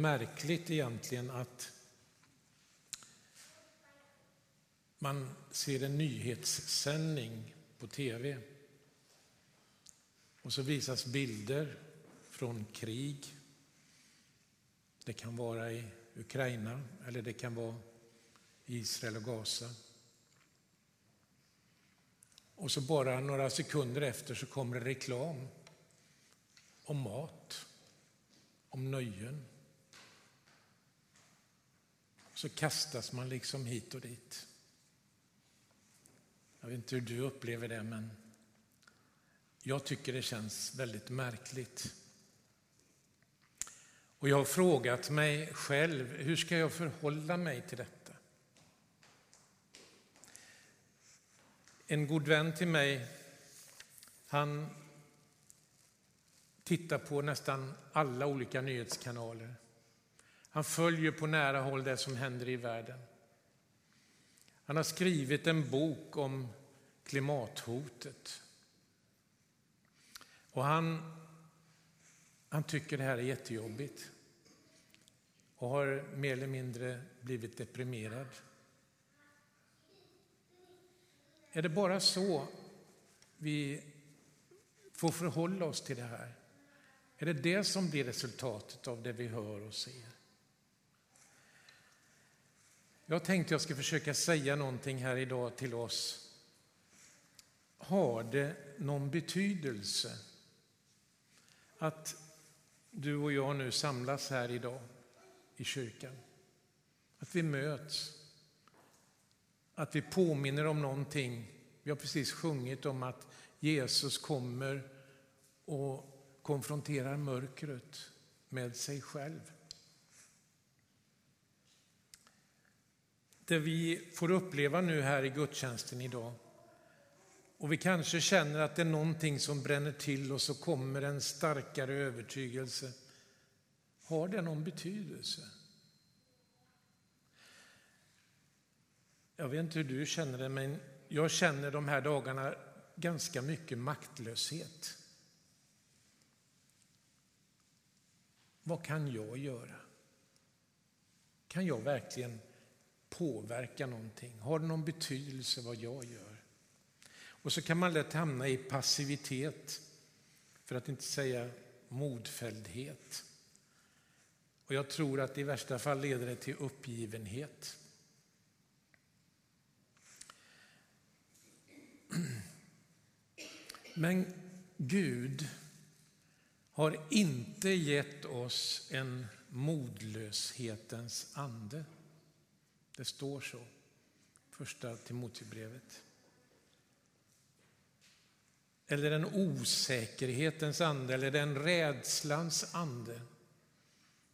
märkligt egentligen att man ser en nyhetssändning på tv och så visas bilder från krig. Det kan vara i Ukraina eller det kan vara i Israel och Gaza. Och så bara några sekunder efter så kommer det reklam om mat, om nöjen. Så kastas man liksom hit och dit. Jag vet inte hur du upplever det, men jag tycker det känns väldigt märkligt. Och jag har frågat mig själv, hur ska jag förhålla mig till detta? En god vän till mig, han tittar på nästan alla olika nyhetskanaler. Han följer på nära håll det som händer i världen. Han har skrivit en bok om klimathotet. Och han, han tycker det här är jättejobbigt och har mer eller mindre blivit deprimerad. Är det bara så vi får förhålla oss till det här? Är det det som blir resultatet av det vi hör och ser? Jag tänkte jag ska försöka säga någonting här idag till oss. Har det någon betydelse att du och jag nu samlas här idag i kyrkan? Att vi möts, att vi påminner om någonting. Vi har precis sjungit om att Jesus kommer och konfronterar mörkret med sig själv. Det vi får uppleva nu här i gudstjänsten idag och vi kanske känner att det är någonting som bränner till och så kommer en starkare övertygelse. Har det någon betydelse? Jag vet inte hur du känner det, men jag känner de här dagarna ganska mycket maktlöshet. Vad kan jag göra? Kan jag verkligen påverka någonting? Har det någon betydelse vad jag gör? Och så kan man lätt hamna i passivitet, för att inte säga modfälldhet. Och jag tror att i värsta fall leder det till uppgivenhet. Men Gud har inte gett oss en modlöshetens ande. Det står så, första Timoteusbrevet. Eller en osäkerhetens ande, eller den rädslans ande.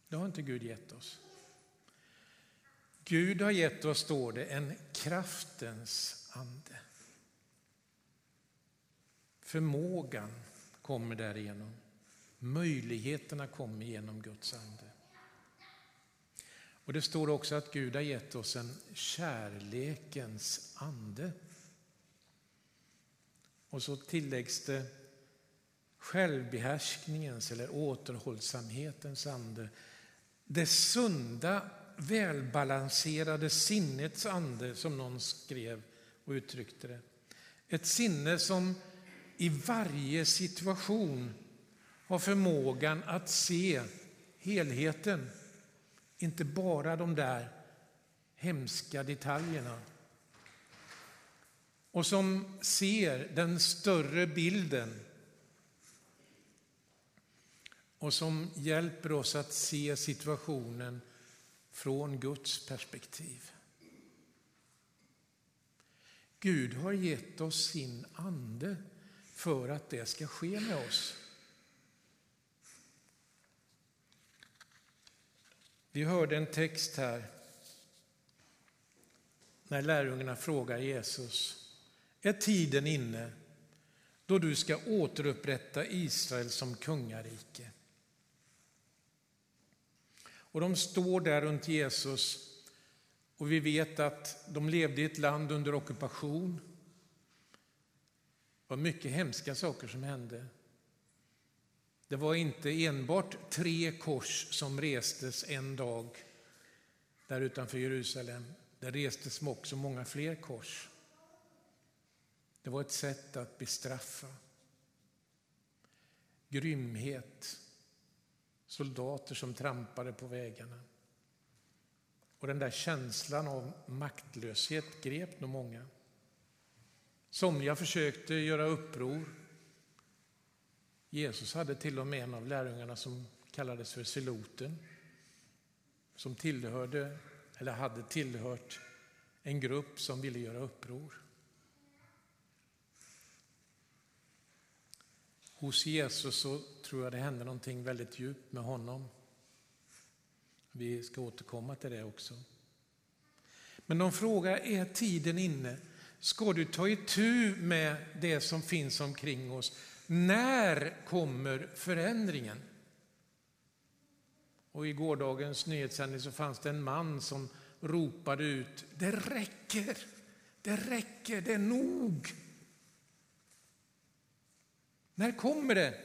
Det har inte Gud gett oss. Gud har gett oss, står det, en kraftens ande. Förmågan kommer därigenom. Möjligheterna kommer genom Guds ande. Och Det står också att Gud har gett oss en kärlekens ande. Och så tilläggs det självbehärskningens eller återhållsamhetens ande. Det sunda, välbalanserade sinnets ande, som någon skrev och uttryckte det. Ett sinne som i varje situation har förmågan att se helheten, inte bara de där hemska detaljerna. Och som ser den större bilden och som hjälper oss att se situationen från Guds perspektiv. Gud har gett oss sin ande för att det ska ske med oss. Vi hörde en text här när lärjungarna frågar Jesus, är tiden inne då du ska återupprätta Israel som kungarike? Och de står där runt Jesus och vi vet att de levde i ett land under ockupation. Det var mycket hemska saker som hände. Det var inte enbart tre kors som restes en dag där utanför Jerusalem. Det restes också många fler kors. Det var ett sätt att bestraffa. Grymhet, soldater som trampade på vägarna. Och den där känslan av maktlöshet grep nog många. Somliga försökte göra uppror. Jesus hade till och med en av lärjungarna som kallades för Seloten, som tillhörde, eller hade tillhört en grupp som ville göra uppror. Hos Jesus så tror jag det hände någonting väldigt djupt med honom. Vi ska återkomma till det också. Men de frågar, är tiden inne? Ska du ta itu med det som finns omkring oss? När kommer förändringen? Och I gårdagens nyhetssändning så fanns det en man som ropade ut, det räcker, det räcker, det är nog. När kommer det?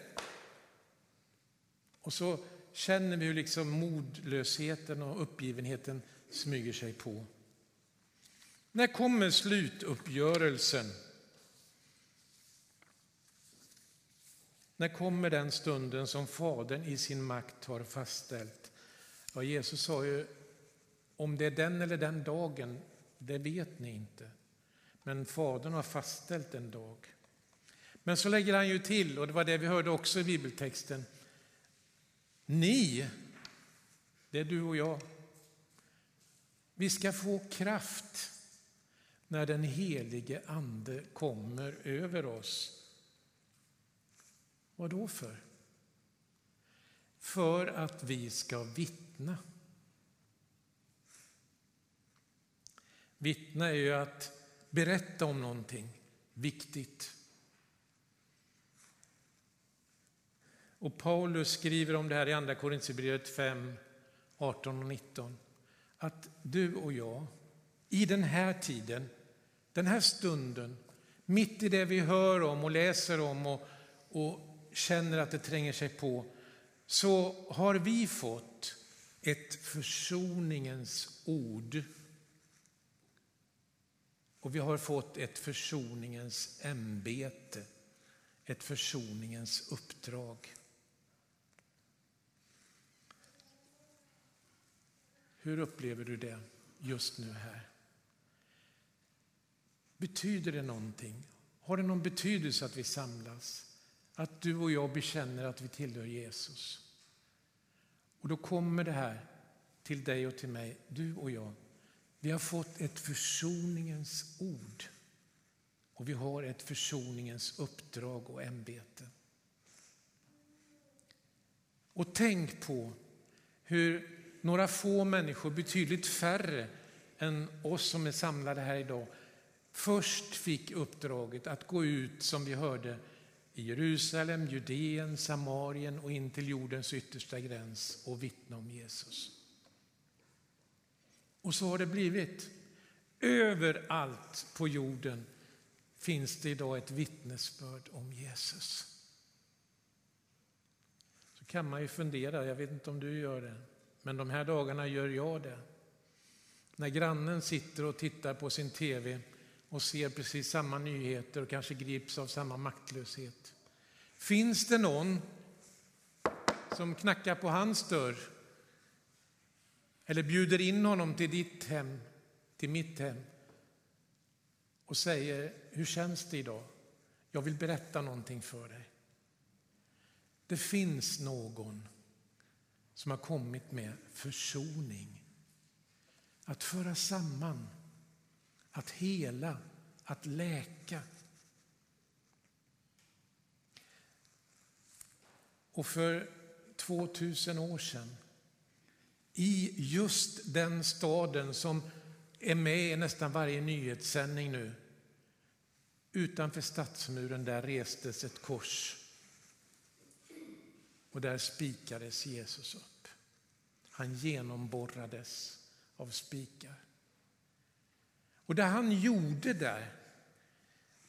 Och så känner vi hur liksom modlösheten och uppgivenheten smyger sig på. När kommer slutuppgörelsen? När kommer den stunden som Fadern i sin makt har fastställt? Ja, Jesus sa ju, om det är den eller den dagen, det vet ni inte. Men Fadern har fastställt en dag. Men så lägger han ju till, och det var det vi hörde också i bibeltexten, ni, det är du och jag, vi ska få kraft när den helige Ande kommer över oss. Vad då för? För att vi ska vittna. Vittna är ju att berätta om någonting viktigt. Och Paulus skriver om det här i Andra Korinthierbrevet 5, 18 och 19. Att du och jag i den här tiden, den här stunden, mitt i det vi hör om och läser om och, och känner att det tränger sig på, så har vi fått ett försoningens ord. Och vi har fått ett försoningens ämbete, ett försoningens uppdrag. Hur upplever du det just nu här? Betyder det någonting? Har det någon betydelse att vi samlas? Att du och jag bekänner att vi tillhör Jesus? Och då kommer det här till dig och till mig, du och jag. Vi har fått ett försoningens ord och vi har ett försoningens uppdrag och ämbete. Och tänk på hur några få människor, betydligt färre än oss som är samlade här idag, först fick uppdraget att gå ut, som vi hörde, i Jerusalem, Judeen, Samarien och in till jordens yttersta gräns och vittna om Jesus. Och så har det blivit. Överallt på jorden finns det idag ett vittnesbörd om Jesus. Så kan man ju fundera, jag vet inte om du gör det. Men de här dagarna gör jag det. När grannen sitter och tittar på sin tv och ser precis samma nyheter och kanske grips av samma maktlöshet. Finns det någon som knackar på hans dörr eller bjuder in honom till ditt hem, till mitt hem och säger, hur känns det idag? Jag vill berätta någonting för dig. Det finns någon som har kommit med försoning. Att föra samman, att hela, att läka. Och för 2000 år sedan, i just den staden som är med i nästan varje nyhetssändning nu, utanför stadsmuren där restes ett kors och där spikades Jesus upp. Han genomborrades av spikar. Och det han gjorde där,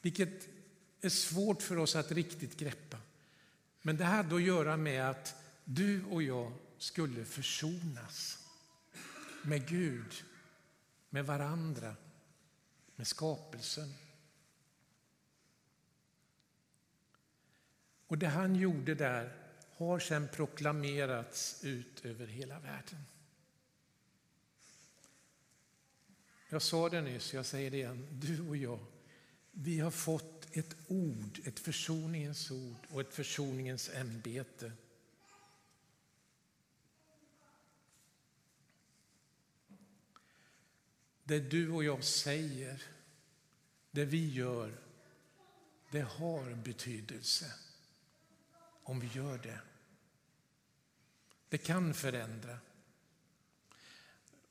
vilket är svårt för oss att riktigt greppa, Men det hade att göra med att du och jag skulle försonas med Gud, med varandra, med skapelsen. Och det han gjorde där har sedan proklamerats ut över hela världen. Jag sa det nyss, jag säger det igen. Du och jag, vi har fått ett ord, ett försoningens ord och ett försoningens ämbete. Det du och jag säger, det vi gör, det har betydelse om vi gör det. Det kan förändra.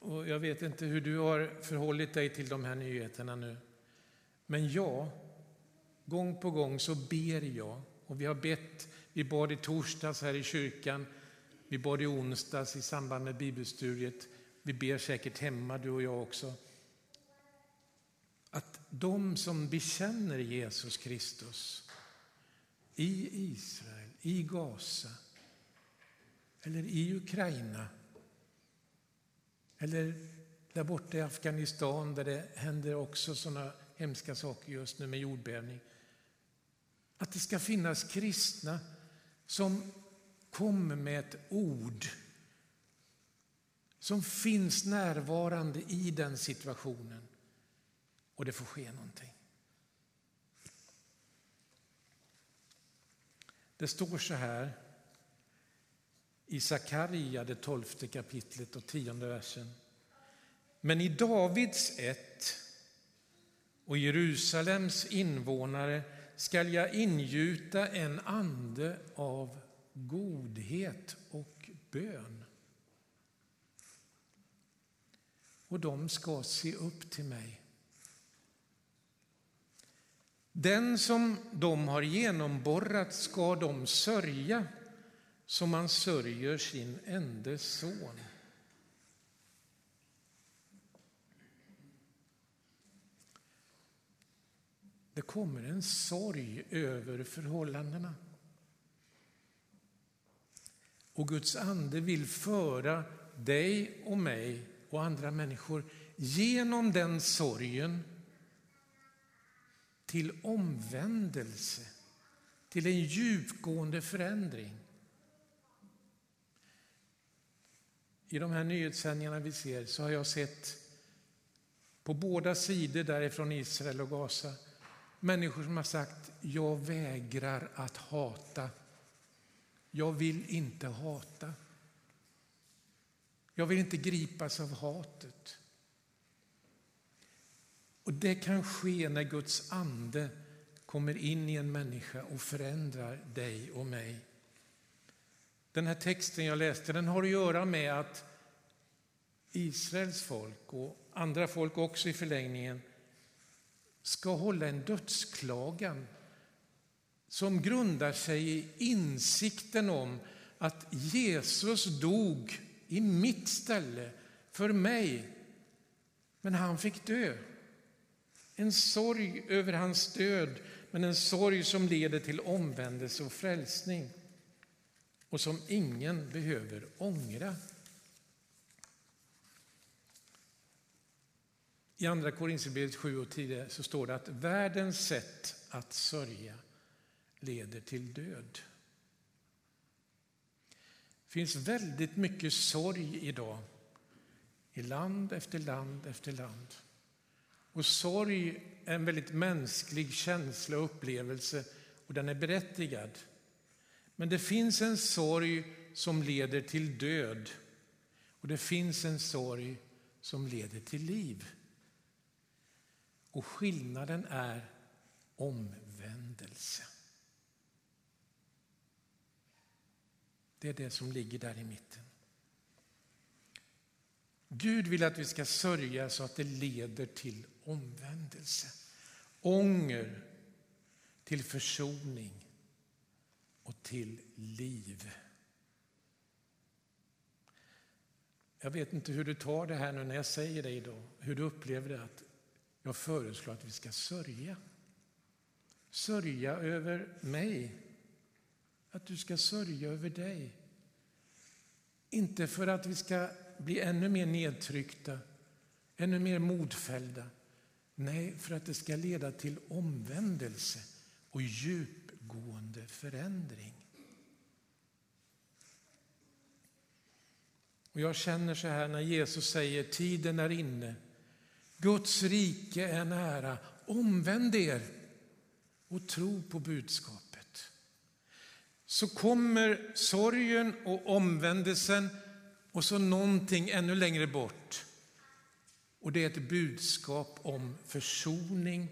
Och jag vet inte hur du har förhållit dig till de här nyheterna nu. Men jag, gång på gång så ber jag, och vi har bett, vi bad i torsdags här i kyrkan, vi bad i onsdags i samband med bibelstudiet, vi ber säkert hemma du och jag också. Att de som bekänner Jesus Kristus i Israel, i Gaza eller i Ukraina eller där borta i Afghanistan där det händer också sådana hemska saker just nu med jordbävning. Att det ska finnas kristna som kommer med ett ord som finns närvarande i den situationen och det får ske någonting. Det står så här i Sakarja, det tolfte kapitlet och tionde versen. Men i Davids ett och Jerusalems invånare skall jag ingjuta en ande av godhet och bön. Och de ska se upp till mig. Den som de har genomborrat ska de sörja som man sörjer sin ende son. Det kommer en sorg över förhållandena. Och Guds ande vill föra dig och mig och andra människor genom den sorgen till omvändelse, till en djupgående förändring. I de här nyhetssändningarna vi ser så har jag sett på båda sidor därifrån Israel och Gaza människor som har sagt jag vägrar att hata. Jag vill inte hata. Jag vill inte gripas av hatet. Och Det kan ske när Guds ande kommer in i en människa och förändrar dig och mig. Den här texten jag läste den har att göra med att Israels folk och andra folk också i förlängningen ska hålla en dödsklagan som grundar sig i insikten om att Jesus dog i mitt ställe för mig. Men han fick dö. En sorg över hans död, men en sorg som leder till omvändelse och frälsning och som ingen behöver ångra. I Andra Korinthierbrevet 7 och 10 så står det att världens sätt att sörja leder till död. Det finns väldigt mycket sorg idag i land efter land efter land. Och sorg är en väldigt mänsklig känsla och upplevelse och den är berättigad. Men det finns en sorg som leder till död och det finns en sorg som leder till liv. Och skillnaden är omvändelse. Det är det som ligger där i mitten. Gud vill att vi ska sörja så att det leder till omvändelse. Ånger till försoning och till liv. Jag vet inte hur du tar det här nu när jag säger det idag, hur du upplever det att jag föreslår att vi ska sörja. Sörja över mig, att du ska sörja över dig. Inte för att vi ska bli ännu mer nedtryckta, ännu mer modfällda. Nej, för att det ska leda till omvändelse och djup djupgående förändring. Och jag känner så här när Jesus säger tiden är inne, Guds rike är nära, omvänd er och tro på budskapet. Så kommer sorgen och omvändelsen och så någonting ännu längre bort. Och det är ett budskap om försoning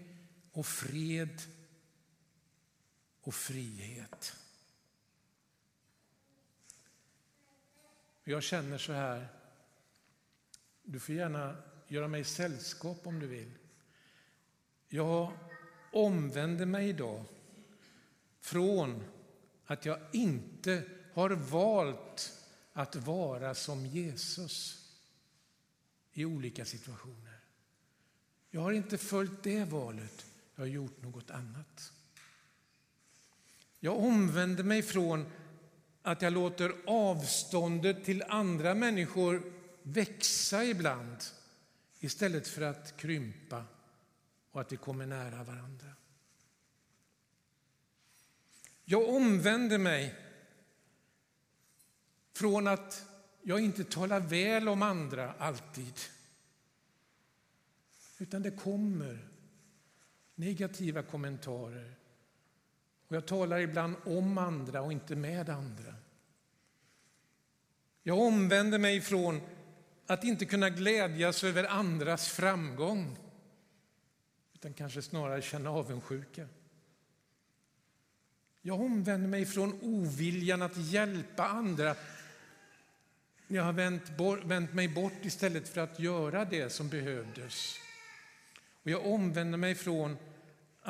och fred och frihet. Jag känner så här, du får gärna göra mig sällskap om du vill. Jag omvänder mig idag från att jag inte har valt att vara som Jesus i olika situationer. Jag har inte följt det valet, jag har gjort något annat. Jag omvänder mig från att jag låter avståndet till andra människor växa ibland istället för att krympa och att vi kommer nära varandra. Jag omvänder mig från att jag inte talar väl om andra alltid. Utan det kommer negativa kommentarer. Och jag talar ibland om andra och inte med andra. Jag omvänder mig från att inte kunna glädjas över andras framgång utan kanske snarare känna avundsjuka. Jag omvänder mig från oviljan att hjälpa andra. Jag har vänt, vänt mig bort istället för att göra det som behövdes. Och jag omvänder mig från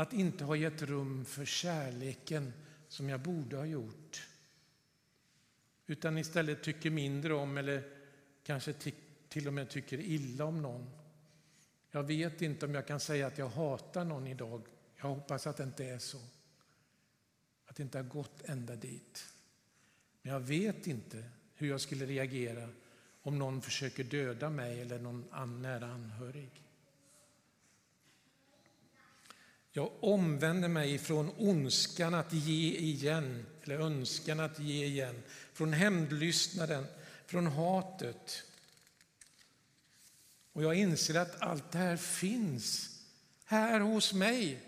att inte ha gett rum för kärleken som jag borde ha gjort. Utan istället tycker mindre om eller kanske till och med tycker illa om någon. Jag vet inte om jag kan säga att jag hatar någon idag. Jag hoppas att det inte är så. Att det inte har gått ända dit. Men jag vet inte hur jag skulle reagera om någon försöker döda mig eller någon nära anhörig. Jag omvänder mig från ondskan att ge igen, eller önskan att ge igen, från hämndlystnaden, från hatet. Och jag inser att allt det här finns här hos mig.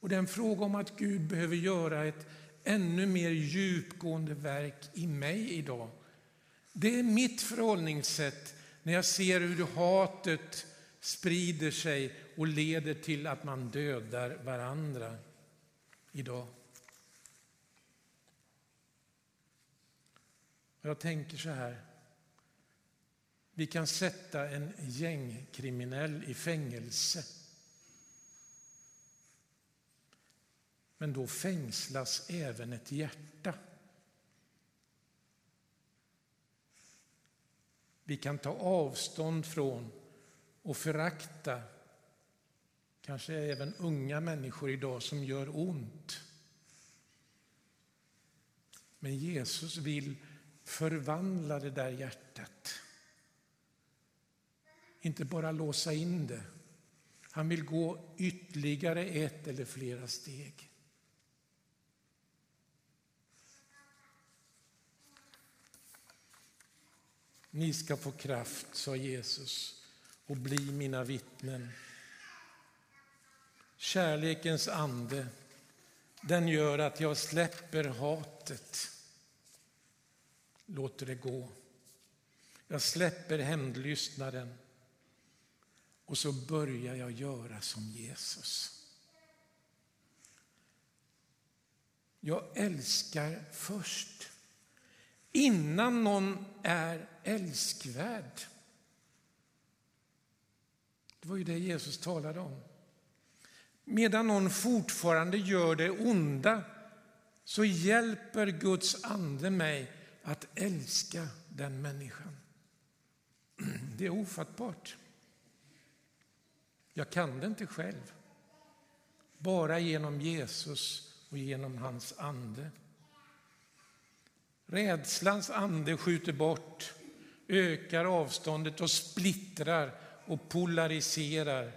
Och det är en fråga om att Gud behöver göra ett ännu mer djupgående verk i mig idag. Det är mitt förhållningssätt när jag ser hur hatet sprider sig och leder till att man dödar varandra idag. Jag tänker så här. Vi kan sätta en gängkriminell i fängelse. Men då fängslas även ett hjärta. Vi kan ta avstånd från och förakta kanske även unga människor idag som gör ont. Men Jesus vill förvandla det där hjärtat. Inte bara låsa in det. Han vill gå ytterligare ett eller flera steg. Ni ska få kraft, sa Jesus, och bli mina vittnen. Kärlekens ande, den gör att jag släpper hatet. Låter det gå. Jag släpper hämndlystnaden och så börjar jag göra som Jesus. Jag älskar först, innan någon är älskvärd. Det var ju det Jesus talade om. Medan någon fortfarande gör det onda så hjälper Guds ande mig att älska den människan. Det är ofattbart. Jag kan det inte själv. Bara genom Jesus och genom hans ande. Rädslans ande skjuter bort, ökar avståndet och splittrar och polariserar.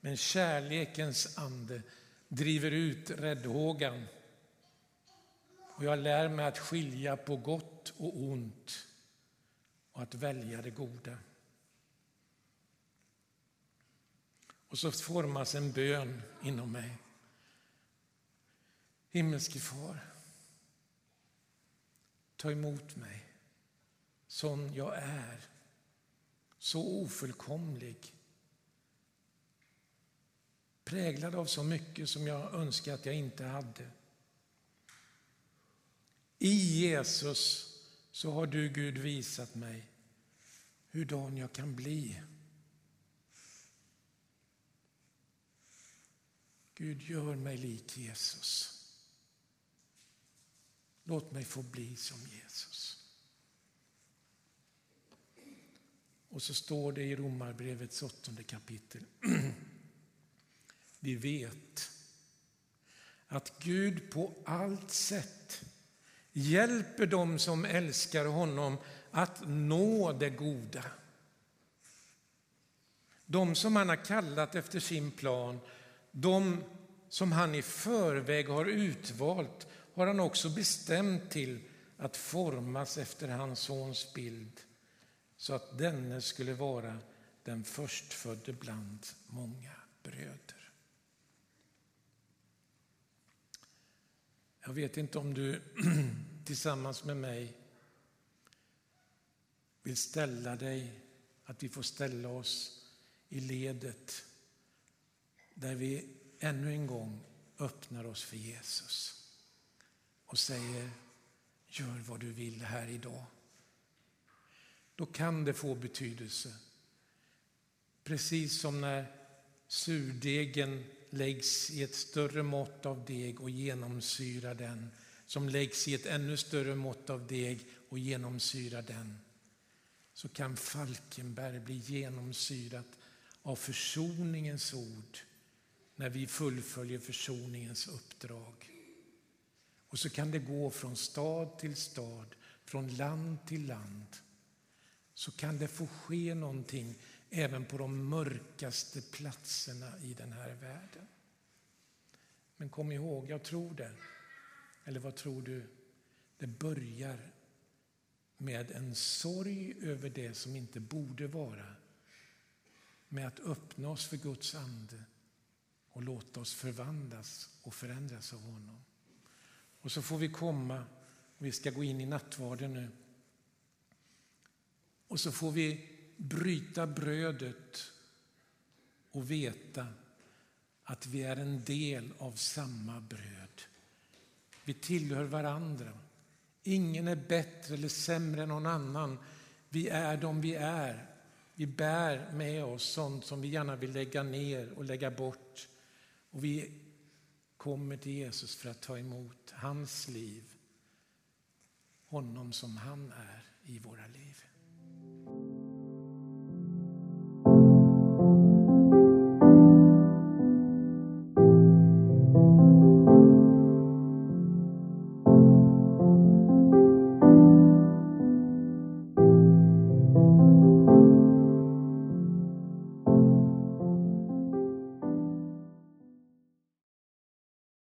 Men kärlekens ande driver ut räddhågan. Och jag lär mig att skilja på gott och ont och att välja det goda. Och så formas en bön inom mig. Himmelske far, ta emot mig som jag är, så ofullkomlig präglad av så mycket som jag önskar att jag inte hade. I Jesus så har du, Gud, visat mig hurdan jag kan bli. Gud, gör mig lik Jesus. Låt mig få bli som Jesus. Och så står det i Romarbrevets åttonde kapitel. Vi vet att Gud på allt sätt hjälper dem som älskar honom att nå det goda. De som han har kallat efter sin plan, de som han i förväg har utvalt har han också bestämt till att formas efter hans sons bild så att denne skulle vara den förstfödde bland många bröder. Jag vet inte om du tillsammans med mig vill ställa dig, att vi får ställa oss i ledet där vi ännu en gång öppnar oss för Jesus och säger gör vad du vill här idag. Då kan det få betydelse. Precis som när surdegen läggs i ett större mått av deg och genomsyrar den, som läggs i ett ännu större mått av deg och genomsyrar den, så kan Falkenberg bli genomsyrat av försoningens ord när vi fullföljer försoningens uppdrag. Och så kan det gå från stad till stad, från land till land. Så kan det få ske någonting även på de mörkaste platserna i den här världen. Men kom ihåg, jag tror det. Eller vad tror du? Det börjar med en sorg över det som inte borde vara. Med att öppna oss för Guds ande och låta oss förvandlas och förändras av honom. Och så får vi komma, vi ska gå in i nattvarden nu. Och så får vi bryta brödet och veta att vi är en del av samma bröd. Vi tillhör varandra. Ingen är bättre eller sämre än någon annan. Vi är de vi är. Vi bär med oss sånt som vi gärna vill lägga ner och lägga bort. Och vi kommer till Jesus för att ta emot hans liv, honom som han är i våra liv.